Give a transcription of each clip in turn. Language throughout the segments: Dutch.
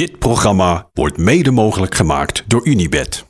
Dit programma wordt mede mogelijk gemaakt door Unibed.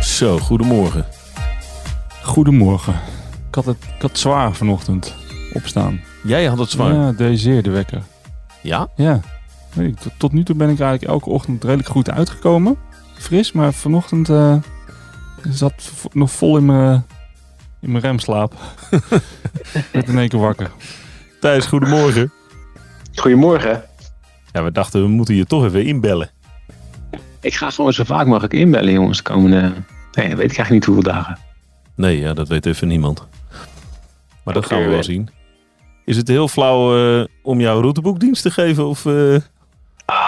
Zo, goedemorgen. Goedemorgen. Ik had het, ik had zwaar vanochtend opstaan. Jij had het zwaar. Ja, deze de wekker. Ja? Ja. Weet ik, tot, tot nu toe ben ik eigenlijk elke ochtend redelijk goed uitgekomen. Fris, maar vanochtend eh, zat v- nog vol in mijn, in mijn remslaap. Werd in één keer wakker. Thijs, goedemorgen. Goedemorgen. Ja, we dachten we moeten je toch even inbellen. Ik ga gewoon zo vaak mogelijk inbellen, jongens. De komende, nee, weet ik eigenlijk niet hoeveel dagen. Nee, ja, dat weet even niemand. Maar dat gaan we wel zien. Is het heel flauw eh, om jouw routeboekdienst te geven? Of, eh?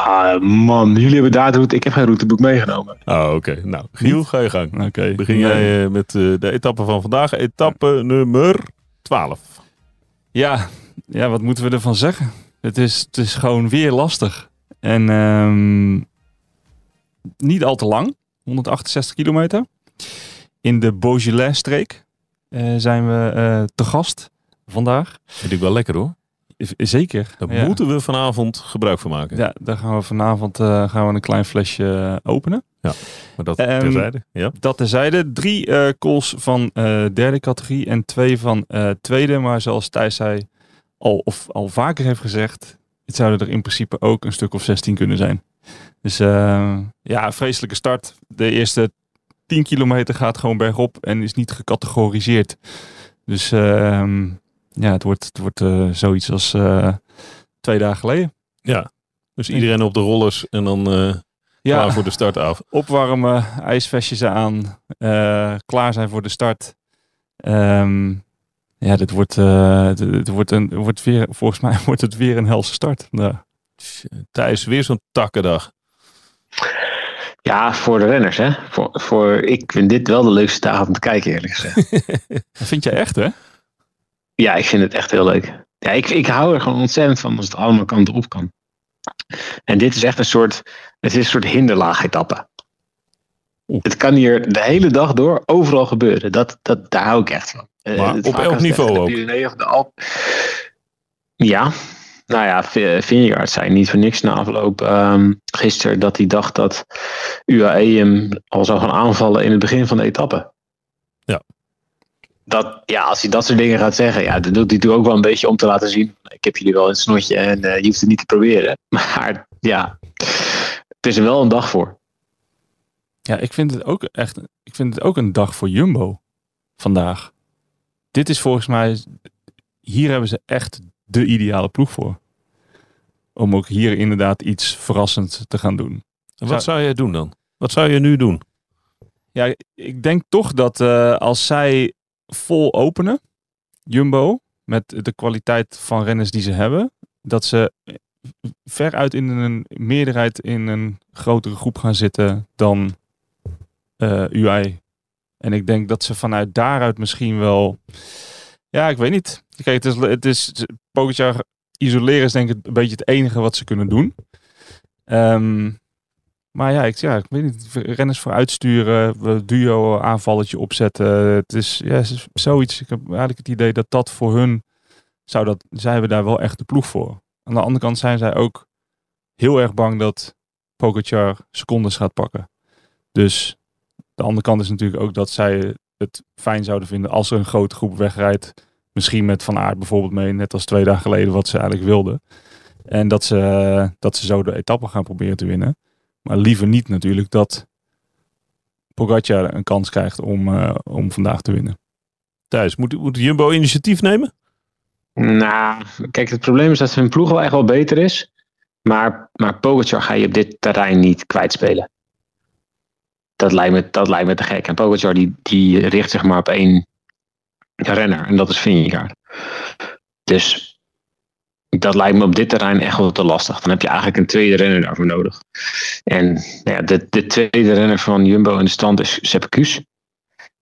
Ah, man. Jullie hebben daar de route. Ik heb geen routeboek meegenomen. Oh, oké. Nou, Giel, ga je gang. Oké. Begin jij eh, met eh, de etappe van vandaag. Etappe nummer 12. Ja, ja, wat moeten we ervan zeggen? Het is, het is gewoon weer lastig. En ehm, niet al te lang. 168 kilometer. In de Beaujolais-streek eh, zijn we eh, te gast vandaag. Vind ik wel lekker hoor. Zeker. Daar ja. moeten we vanavond gebruik van maken. Ja, daar gaan we vanavond eh, gaan we een klein flesje eh, openen. Maar dat Ehm, terzijde. Ja. Dat terzijde. Drie eh calls van eh, derde categorie en twee van eh, tweede. Maar zoals Thijs zei, al, of al vaker heeft gezegd, het zouden er in principe ook een stuk of 16 kunnen zijn. Dus ja, vreselijke start. De eerste 10 kilometer gaat gewoon bergop en is niet gecategoriseerd. Dus ehm, ja, het wordt, het wordt eh, zoiets als eh, twee dagen geleden. ja. Dus iedereen op de rollers en dan eh klaar voor de start af. opwarmen, ijsvestjes aan, eh, klaar zijn voor de start. Ehm, ja, dit wordt, eh, dit, dit wordt, een, wordt weer, volgens mij wordt het weer een helse start. Ja. Thijs, weer zo'n takkendag. Ja, voor de renners, hè. Voor, voor, ik vind dit wel de leukste dagen om te kijken, eerlijk gezegd. Dat vind jij echt, hè? Ja, ik vind het echt heel leuk. Ja, ik, ik hou er gewoon ontzettend van als het allemaal kanten op kan. En dit is echt een soort, het is een soort hinderlaag-etappe. Het kan hier de hele dag door overal gebeuren. Dat, dat, daar hou ik echt van. Eh, Maar het op elk niveau de ook? Of de Alp. Ja, nou ja, V- Vingegaard zei niet voor niks na afloop ehm, gisteren dat hij dacht dat UAE hem al zou gaan aanvallen in het begin van de etappe. Ja. Dat, ja, als hij dat soort dingen gaat zeggen, ja, dat doet hij natuurlijk ook wel een beetje om te laten zien. Ik heb jullie wel het snotje en eh, je hoeft het niet te proberen. Maar ja, het is er wel een dag voor. Ja, ik vind het ook echt ik vind het ook een dag voor Jumbo vandaag. Dit is volgens mij, hier hebben ze echt de ideale ploeg voor. Om ook hier inderdaad iets verrassends te gaan doen. En wat zou jij doen dan? Wat zou je nu doen? Ja, ik denk toch dat eh, als zij vol openen, Jumbo, met de kwaliteit van renners die ze hebben, dat ze veruit in een meerderheid in een grotere groep gaan zitten dan eh UAE. En ik denk dat ze vanuit daaruit misschien wel, ja, ik weet niet. Kijk, het is, het is Pogacar isoleren is denk ik een beetje het enige wat ze kunnen doen. Ehm, maar ja ik, ja, ik weet niet. Renners vooruit sturen, we duo aanvalletje opzetten. Het is, ja, zoiets. Ik heb eigenlijk het idee dat dat voor hun zou dat. Zij hebben daar wel echt de ploeg voor. Aan de andere kant zijn zij ook heel erg bang dat Pogacar secondes gaat pakken. Dus de andere kant is natuurlijk ook dat zij het fijn zouden vinden als er een grote groep wegrijdt. Misschien met Van Aert bijvoorbeeld mee, net als twee dagen geleden wat ze eigenlijk wilden. En dat ze, dat ze zo de etappe gaan proberen te winnen. Maar liever niet natuurlijk dat Pogacar een kans krijgt om, eh, om vandaag te winnen. Thijs, moet, moet Jumbo initiatief nemen? Nou, kijk, het probleem is dat hun ploeg wel echt wel beter is. Maar, maar Pogacar ga je op dit terrein niet kwijtspelen. Dat lijkt me, dat lijkt me te gek. En Pogacar die, die richt zich maar op één renner. En dat is Vingegaard. Dus dat lijkt me op dit terrein echt wel te lastig. Dan heb je eigenlijk een tweede renner daarvoor nodig. En nou ja, de, de tweede renner van Jumbo in de stand is Sepp Kuss.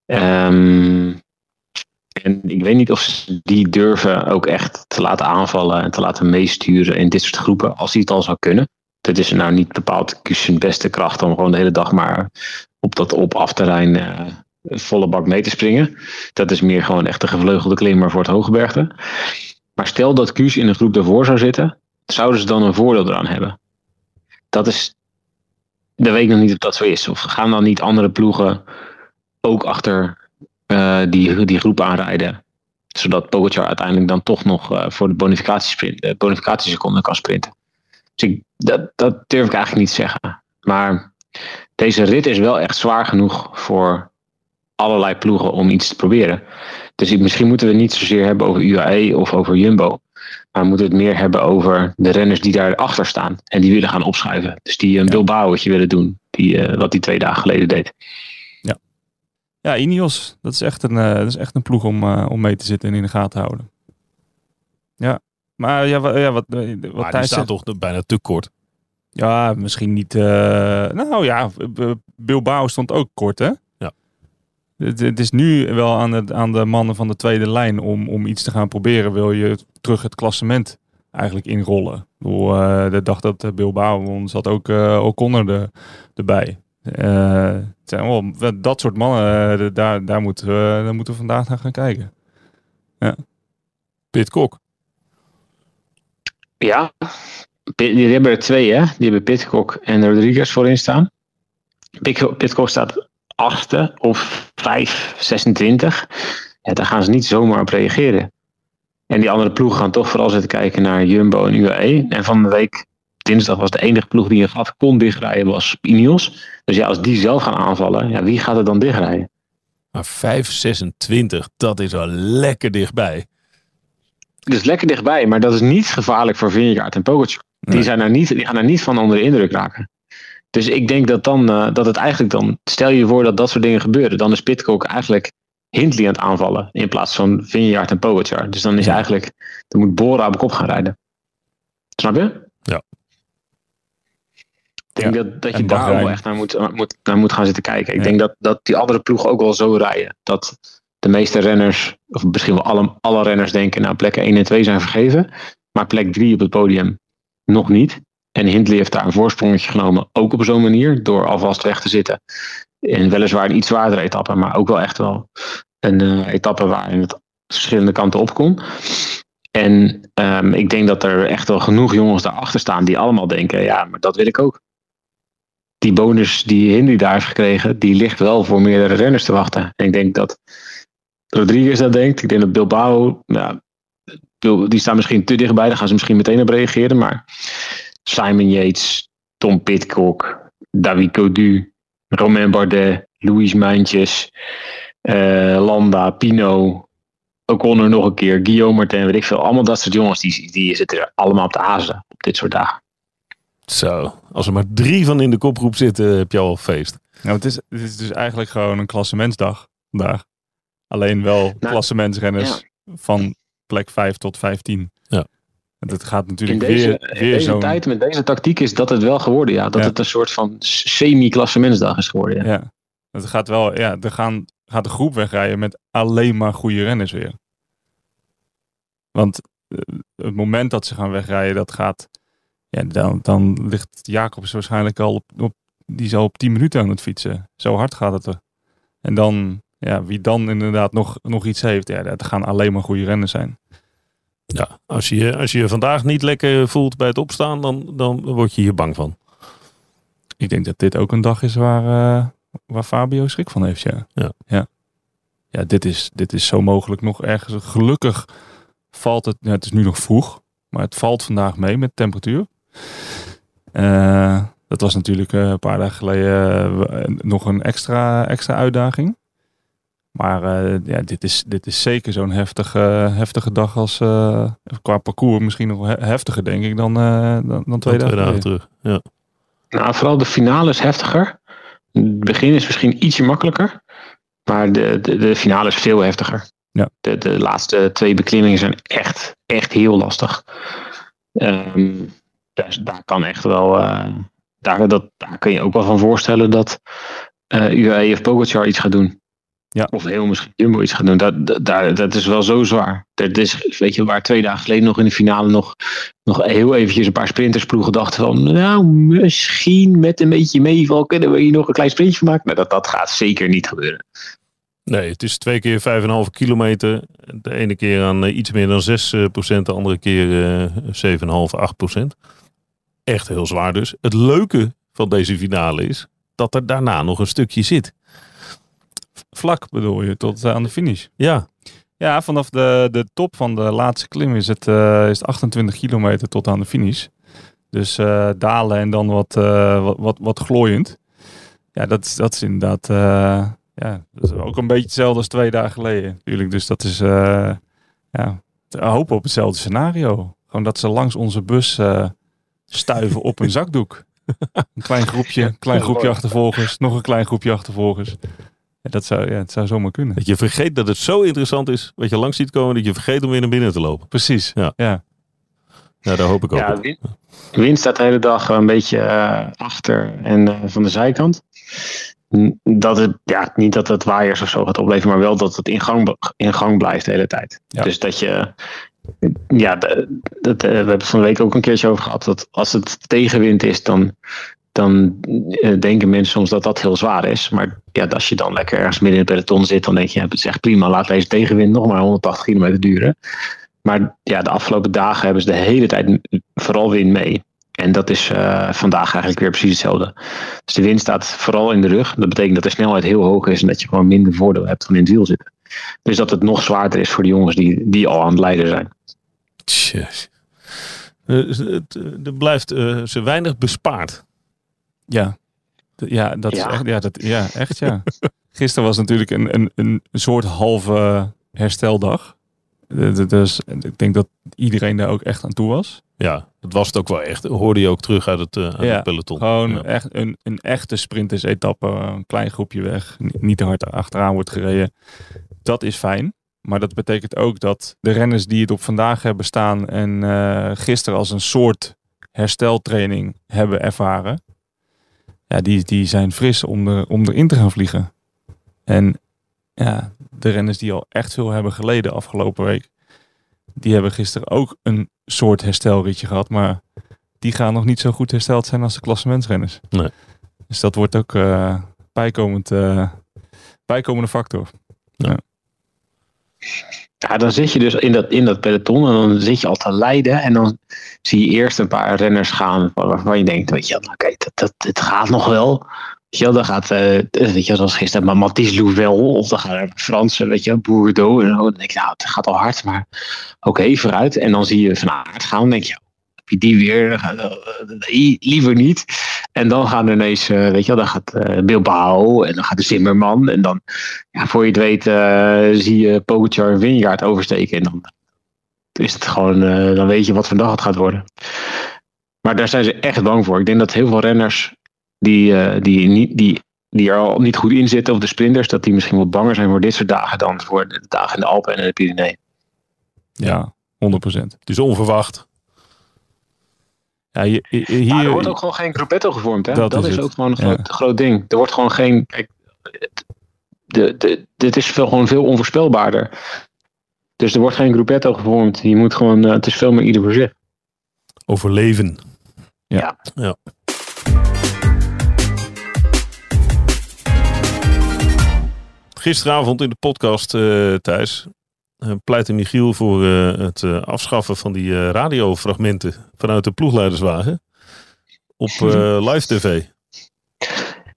Ehm, en ik weet niet of ze die durven ook echt te laten aanvallen en te laten meesturen in dit soort groepen, als hij het al zou kunnen. Dat is nou niet bepaald Kuss zijn beste kracht om gewoon de hele dag maar op dat op-af terrein eh, volle bak mee te springen. Dat is meer gewoon echt een gevleugelde klimmer voor het hooggebergte. Maar stel dat Kuus in een groep daarvoor zou zitten, zouden ze dan een voordeel eraan hebben? Dat is, dat weet ik nog niet of dat zo is. Of gaan dan niet andere ploegen ook achter uh, die, die groep aanrijden? Zodat Pogacar uiteindelijk dan toch nog uh, voor de bonificatiesprint, uh, kan sprinten. Dus ik, dat, dat durf ik eigenlijk niet zeggen. Maar deze rit is wel echt zwaar genoeg voor allerlei ploegen om iets te proberen. Dus misschien moeten we het niet zozeer hebben over UAE of over Jumbo. Maar we moeten het meer hebben over de renners die daarachter staan. En die willen gaan opschuiven. Dus die een Bilbao'tje willen doen. Die, uh, wat die twee dagen geleden deed. Ja, ja Ineos. Dat is echt een, uh, dat is echt een ploeg om, uh, om mee te zitten en in de gaten te houden. Ja, maar ja, wat, ja, wat, wat maar die staat toch bijna te kort. Ja, misschien niet. Uh, nou ja, Bilbao stond ook kort, hè? Het, is nu wel aan de, aan de mannen van de tweede lijn om, om iets te gaan proberen. Wil je terug het klassement eigenlijk inrollen? Bedoel, uh, de dag dat Bilbao won, zat ook uh, O'Connor de, erbij. Zijn wel, dat soort mannen, daar, daar, moeten we, moeten we vandaag naar gaan kijken. Ja. Pitcock. Ja, die hebben er twee, hè? Die hebben Pitcock en Rodriguez voorin staan. Pitcock staat achtste of 5, 26. Ja, daar gaan ze niet zomaar op reageren. En die andere ploegen gaan toch vooral zitten kijken naar Jumbo en UAE. En van de week, dinsdag, was de enige ploeg die een gat kon dichtrijden, was Ineos. Dus ja, als die zelf gaan aanvallen, ja, wie gaat er dan dichtrijden? Maar 5, 26, dat is wel lekker dichtbij. Dat is lekker dichtbij, maar dat is niet gevaarlijk voor Vingegaard en Pogacar. Die, zijn niet, die gaan er niet van onder de indruk raken. Dus ik denk dat, dan, uh, dat het eigenlijk dan, stel je voor dat dat soort dingen gebeuren, dan is Pitcock eigenlijk Hindley aan het aanvallen in plaats van Vingegaard en Pogacar. Dus dan is eigenlijk, dan moet Bora op kop gaan rijden. Snap je? Ja. Ik denk ja. dat, dat je daar wel echt naar moet, moet, naar moet gaan zitten kijken. Ik ja. denk dat, dat die andere ploegen ook wel zo rijden. Dat de meeste renners, of misschien wel alle, alle renners denken, nou plekken 1 en 2 zijn vergeven. Maar plek 3 op het podium nog niet. En Hindley heeft daar een voorsprongetje genomen, ook op zo'n manier, door alvast weg te zitten. En weliswaar een iets zwaardere etappe, maar ook wel echt wel een uh, etappe waarin het verschillende kanten op kon. En um, ik denk dat er echt wel genoeg jongens daarachter staan die allemaal denken, ja, maar dat wil ik ook. Die bonus die Hindley daar heeft gekregen, die ligt wel voor meerdere renners te wachten. En ik denk dat Rodriguez dat denkt. Ik denk dat Bilbao, ja, die staan misschien te dichtbij, daar gaan ze misschien meteen op reageren. Maar Simon Yates, Tom Pitcock, David Codu, Romain Bardet, Louis Mijntjes, uh, Landa, Pino, O'Connor nog een keer, Guillaume Martin, weet ik veel. Allemaal dat soort jongens, die, die zitten er allemaal op de hazen op dit soort dagen. Zo, als er maar drie van in de kopgroep zitten, heb je al feest. Nou, het, is, het is dus eigenlijk gewoon een klassementsdag vandaag. Alleen wel nou, klassementsrenners ja. van plek 5 tot 15. En dat gaat natuurlijk in deze, weer, weer in deze zo'n... tijd, met deze tactiek, is dat het wel geworden. Ja. Dat Ja. het een soort van semi-klassementsdag is geworden. Ja. Ja. Het gaat wel, ja, er gaan, gaat de groep wegrijden met alleen maar goede renners weer. Want eh, het moment dat ze gaan wegrijden, dat gaat, ja, dan, dan ligt Jacobs waarschijnlijk al op, op, die is al op 10 minuten aan het fietsen. Zo hard gaat het er. En dan, ja, wie dan inderdaad nog, nog iets heeft, ja, dat gaan alleen maar goede renners zijn. Ja, als je je- als je vandaag niet lekker voelt bij het opstaan, dan, dan word je hier bang van. Ik denk dat dit ook een dag is waar, eh, waar Fabio schrik van heeft, ja. Ja. Ja, ja dit, is, dit is zo mogelijk nog ergens. Gelukkig valt het, het is nu nog vroeg, maar het valt vandaag mee met temperatuur. Eh, dat was natuurlijk eh, een paar dagen geleden nog een extra, extra uitdaging. Maar eh, ja, dit, is, dit is zeker zo'n heftige, heftige dag als eh, qua parcours misschien nog he- heftiger, denk ik, dan, eh, dan, dan twee, Dan dagen, terug. Ja. Nou, vooral de finale is heftiger. Het begin is misschien ietsje makkelijker. Maar de, de, de finale is veel heftiger. Ja. De, de laatste twee beklimmingen zijn echt, echt heel lastig. Ehm, dus daar kan echt wel. eh, daar, dat, daar kun je ook wel van voorstellen dat eh UAE of Pogacar iets gaat doen. Ja. Of heel misschien Jumbo iets gaat doen. Dat, dat, dat is wel zo zwaar. Dat is, weet je, waar twee dagen geleden nog in de finale nog, nog heel eventjes een paar sprintersploegen dachten van... Nou, misschien met een beetje meeval kunnen we hier nog een klein sprintje van maken. Maar dat, dat gaat zeker niet gebeuren. Nee, het is twee keer 5,5 kilometer. De ene keer aan eh, iets meer dan 6 eh, procent, de andere keer eh 7,5, 8 procent. Echt heel zwaar dus. Het leuke van deze finale is dat er daarna nog een stukje zit. Vlak bedoel je, tot eh, aan de finish. Ja, Ja, vanaf de, de top van de laatste klim is het, eh, is het 28 kilometer tot aan de finish. Dus eh, dalen en dan wat, eh, wat, wat, wat glooiend. Ja, dat is, dat is inderdaad eh, ja, dat is ook een beetje hetzelfde als twee dagen geleden. Natuurlijk. Dus dat is eh, ja, hopen op hetzelfde scenario. Gewoon dat ze langs onze bus eh, stuiven op een zakdoek. Een klein groepje, een klein groepje achtervolgers, nog een klein groepje achtervolgers. Ja, dat zou, ja, het zou zomaar kunnen. dat je vergeet dat het zo interessant is wat je langs ziet komen, dat je vergeet om weer naar binnen te lopen. Precies. Ja. ja. Ja, daar hoop ik ook Ja. Win, Win staat de hele dag een beetje eh, achter en eh, van de zijkant. Dat het, ja, niet dat het waaiers of zo gaat opleveren, maar wel dat het in gang, in gang blijft de hele tijd. Ja. Dus dat je. Ja, de- dat, eh, we hebben het van de week ook een keertje over gehad. Dat als het tegenwind is, dan, dan eh, denken mensen soms dat dat heel zwaar is. Maar ja, als je dan lekker ergens midden in het peloton zit, dan denk je: het is echt prima, laat deze tegenwind nog maar 180 kilometer duren. Maar ja, de afgelopen dagen hebben ze de hele tijd vooral wind mee. En dat is eh, vandaag eigenlijk weer precies hetzelfde. Dus de wind staat vooral in de rug. Dat betekent dat de snelheid heel hoog is en dat je gewoon minder voordeel hebt van in het wiel zitten. Dus dat het nog zwaarder is voor de jongens die, die al aan het leiden zijn. Tja. Eh, Er blijft eh, ze weinig bespaard. Ja, ja dat Ja. is echt, ja, dat, ja, echt ja. Gisteren was natuurlijk een, een, een soort halve hersteldag. Dus ik denk dat iedereen daar ook echt aan toe was. Ja, dat was het ook wel echt. Hoorde je ook terug uit het, eh, uit Ja, het peloton. Gewoon Ja. echt een, een echte sprinters-etappe, een klein groepje weg, ni- niet te hard achteraan wordt gereden. Dat is fijn. Maar dat betekent ook dat de renners die het op vandaag hebben staan en eh, gisteren als een soort hersteltraining hebben ervaren, ja, die, die zijn fris om, er, om erin te gaan vliegen. En ja, de renners die al echt veel hebben geleden afgelopen week, die hebben gisteren ook een soort herstelritje gehad, maar die gaan nog niet zo goed hersteld zijn als de klassementsrenners. Nee. Dus dat wordt ook eh bijkomend, eh, bijkomende factor. Ja, dan zit je dus in dat, in dat peloton en dan zit je al te leiden. En dan zie je eerst een paar renners gaan waar- waarvan je denkt, weet je, oké, dat, dat, het gaat nog wel. Weet je wel, dan gaat, eh, weet je, zoals gisteren, maar Mathies Louvel of dan gaan er Fransen, weet je, Bourdeau. En dan denk je, nou, het gaat al hard, maar oké, vooruit. En dan zie je Van Aert gaan, denk je, die weer? Eh, eh, liever niet. En dan gaan er ineens, eh, weet je wel, dan gaat Bilbao en dan gaat de Zimmerman. En dan, ja, voor je het weet, zie je Pogacar en Vingegaard oversteken. En dan is het gewoon, dan weet je wat voor dag het gaat worden. Maar daar zijn ze echt bang voor. Ik denk dat heel veel renners die, die, niet, die, die er al niet goed in zitten, of de sprinters, dat die misschien wat banger zijn voor dit soort dagen dan voor de dagen in de Alpen en de Pyreneeën. Ja, 100%. Het is onverwacht. Ja, je- je- hier, Ja, er wordt ook gewoon geen gruppetto gevormd. Hè? Dat Dat, is ook gewoon een Ja. groot, ding. Er wordt gewoon geen. Kijk, het- de, de, dit is veel, gewoon veel onvoorspelbaarder. Dus er wordt geen gruppetto gevormd. Je moet gewoon, eh, het is veel meer ieder voor zich. Overleven. Ja. ja. Gisteravond in de podcast, eh Thijs, pleitte Michiel voor eh, het eh, afschaffen van die eh, radiofragmenten vanuit de ploegleiderswagen op eh, live tv.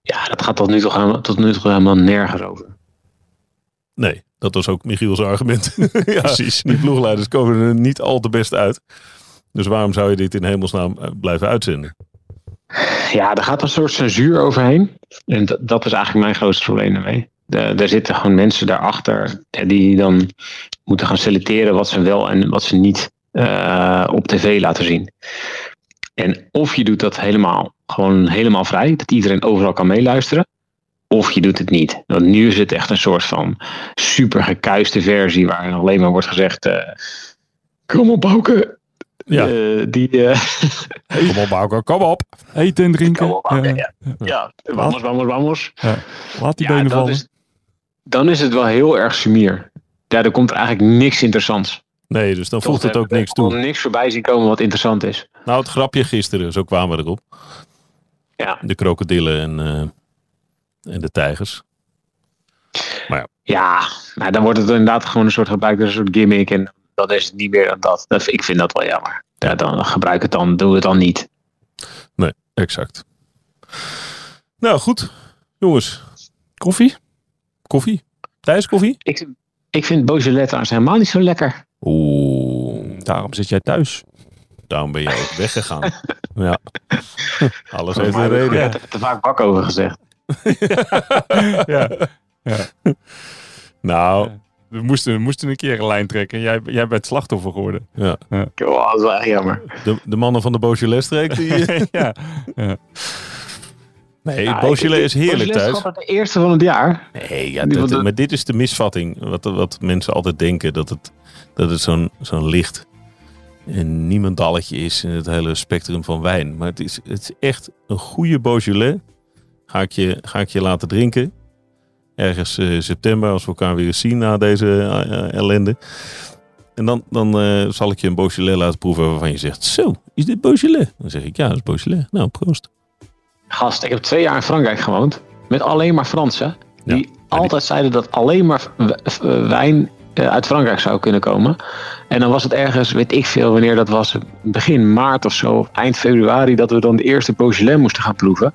Ja, dat gaat tot nu toe, helemaal- tot nu toe helemaal nergens over. Nee, dat was ook Michiel's argument. ja, Precies. Die ploegleiders komen er niet al te best uit. Dus waarom zou je dit in hemelsnaam eh, blijven uitzenden? Ja, er gaat een soort censuur overheen. En dat, dat is eigenlijk mijn grootste probleem daarmee. De, er zitten gewoon mensen daarachter eh, die dan moeten gaan selecteren wat ze wel en wat ze niet eh, op tv laten zien. En of je doet dat helemaal, gewoon helemaal vrij, dat iedereen overal kan meeluisteren. Of je doet het niet. Want nu is het echt een soort van super gekuiste versie waar alleen maar wordt gezegd: eh, Kom op, Bouke. Ja. Eh, die, eh, Kom op, Bauke, kom op. eten en drinken. Kom op, Bouke. Ja. Ja, ja. vamos, vamos, vamos. Laat die Ja, benen vallen. is, dan is het wel heel erg sumier. Ja, er komt er eigenlijk niks interessants. Nee, dus dan voegt het ook niks toe. niks voorbij zien komen wat interessant is. Nou, het grapje gisteren, zo kwamen we erop. Ja. De krokodillen en, eh, en de tijgers. Ja, nou, dan wordt het inderdaad gewoon een soort gebruikt als een soort gimmick. En dan is het niet meer dan dat. dat ik vind dat wel jammer. Ja, dan gebruik het dan, doe het dan niet. Exact. Nou, goed. Jongens, Koffie? koffie? Thijs, koffie? Ik, ik vind Beaujolais trouwens helemaal niet zo lekker. Oeh, Daarom zit jij thuis. daarom ben je ook weggegaan. ja. Alles heeft een daar reden. heb ik te vaak bak over gezegd. ja. Nou, We moesten, we moesten een keer een lijn trekken. Jij, jij bent slachtoffer geworden. ja. Oh, dat is wel echt jammer. De, de mannen van de Beaujolais-streek, die... ja. Nee, Ja, Beaujolais is heerlijk Beaujolais thuis. is gewoon de eerste van het jaar. Nee, ja, dat- de- maar dit is de misvatting. Wat, wat mensen altijd denken. Dat het, dat het zo'n zo'n licht en niemandalletje is in het hele spectrum van wijn. Maar het is, het is echt een goede Beaujolais. Ga ik je, ga ik je laten drinken. Ergens eh, september, als we elkaar weer eens zien na deze eh, eh, ellende. En dan, dan zal ik je een Beaujolais laten proeven waarvan je zegt... Zo, is dit Beaujolais? Dan zeg ik, ja, dat is Beaujolais. Nou, proost. Gast, ik heb twee jaar in Frankrijk gewoond. Met alleen maar Fransen. Die altijd zeiden dat alleen maar wijn eh, uit Frankrijk zou kunnen komen. En dan was het ergens, weet ik veel wanneer dat was, begin maart of zo, eind februari, dat we dan de eerste Beaujolais moesten gaan proeven.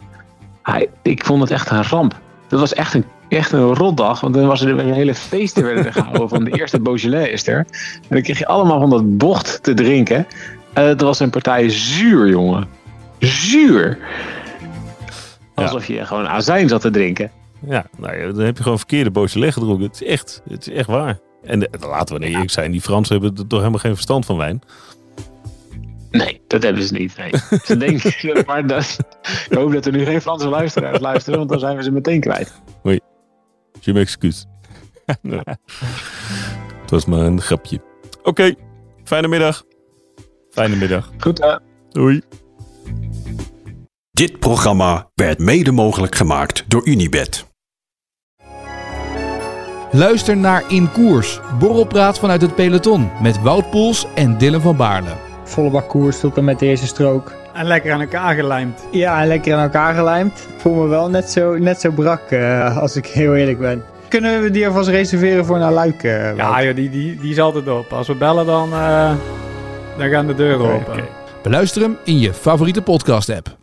Hij, ik vond het echt een ramp. Dat was echt een, echt een rotdag, want dan was er een hele feesten werden er gehouden van de eerste Beaujolais is er. En dan kreeg je allemaal van dat bocht te drinken. En het was een partij zuur, jongen. Zuur. Alsof je gewoon azijn zat te drinken. Ja, nou dan heb je gewoon verkeerde Beaujolais gedronken. Het is echt, het is echt waar. En laten we nou eerlijk zijn, die Fransen hebben er toch helemaal geen verstand van wijn. Nee, dat hebben ze niet. Nee. Ze denken, maar dat, ik hoop dat er nu geen Franse luisteraars luisteren, want dan zijn we ze meteen kwijt. Je m'excuus. Ja. Het was maar een grapje. Oké, fijne middag. Fijne middag. Goed, hè? Doei. Dit programma werd mede mogelijk gemaakt door Unibed. Luister naar In Koers, borrelpraat vanuit het peloton met Wout Poels en Dylan van Baarle. volle bak koers tot en met de eerste strook. En lekker aan elkaar gelijmd. Ja, en lekker aan elkaar gelijmd. Voel me wel net zo, net zo brak, eh, als ik heel eerlijk ben. Kunnen we die alvast reserveren voor naar Luik? eh, Wout? Ja, joh, die, die, die is altijd op. Als we bellen, dan, eh, dan gaan de deuren open. Beluister hem in je favoriete podcast app.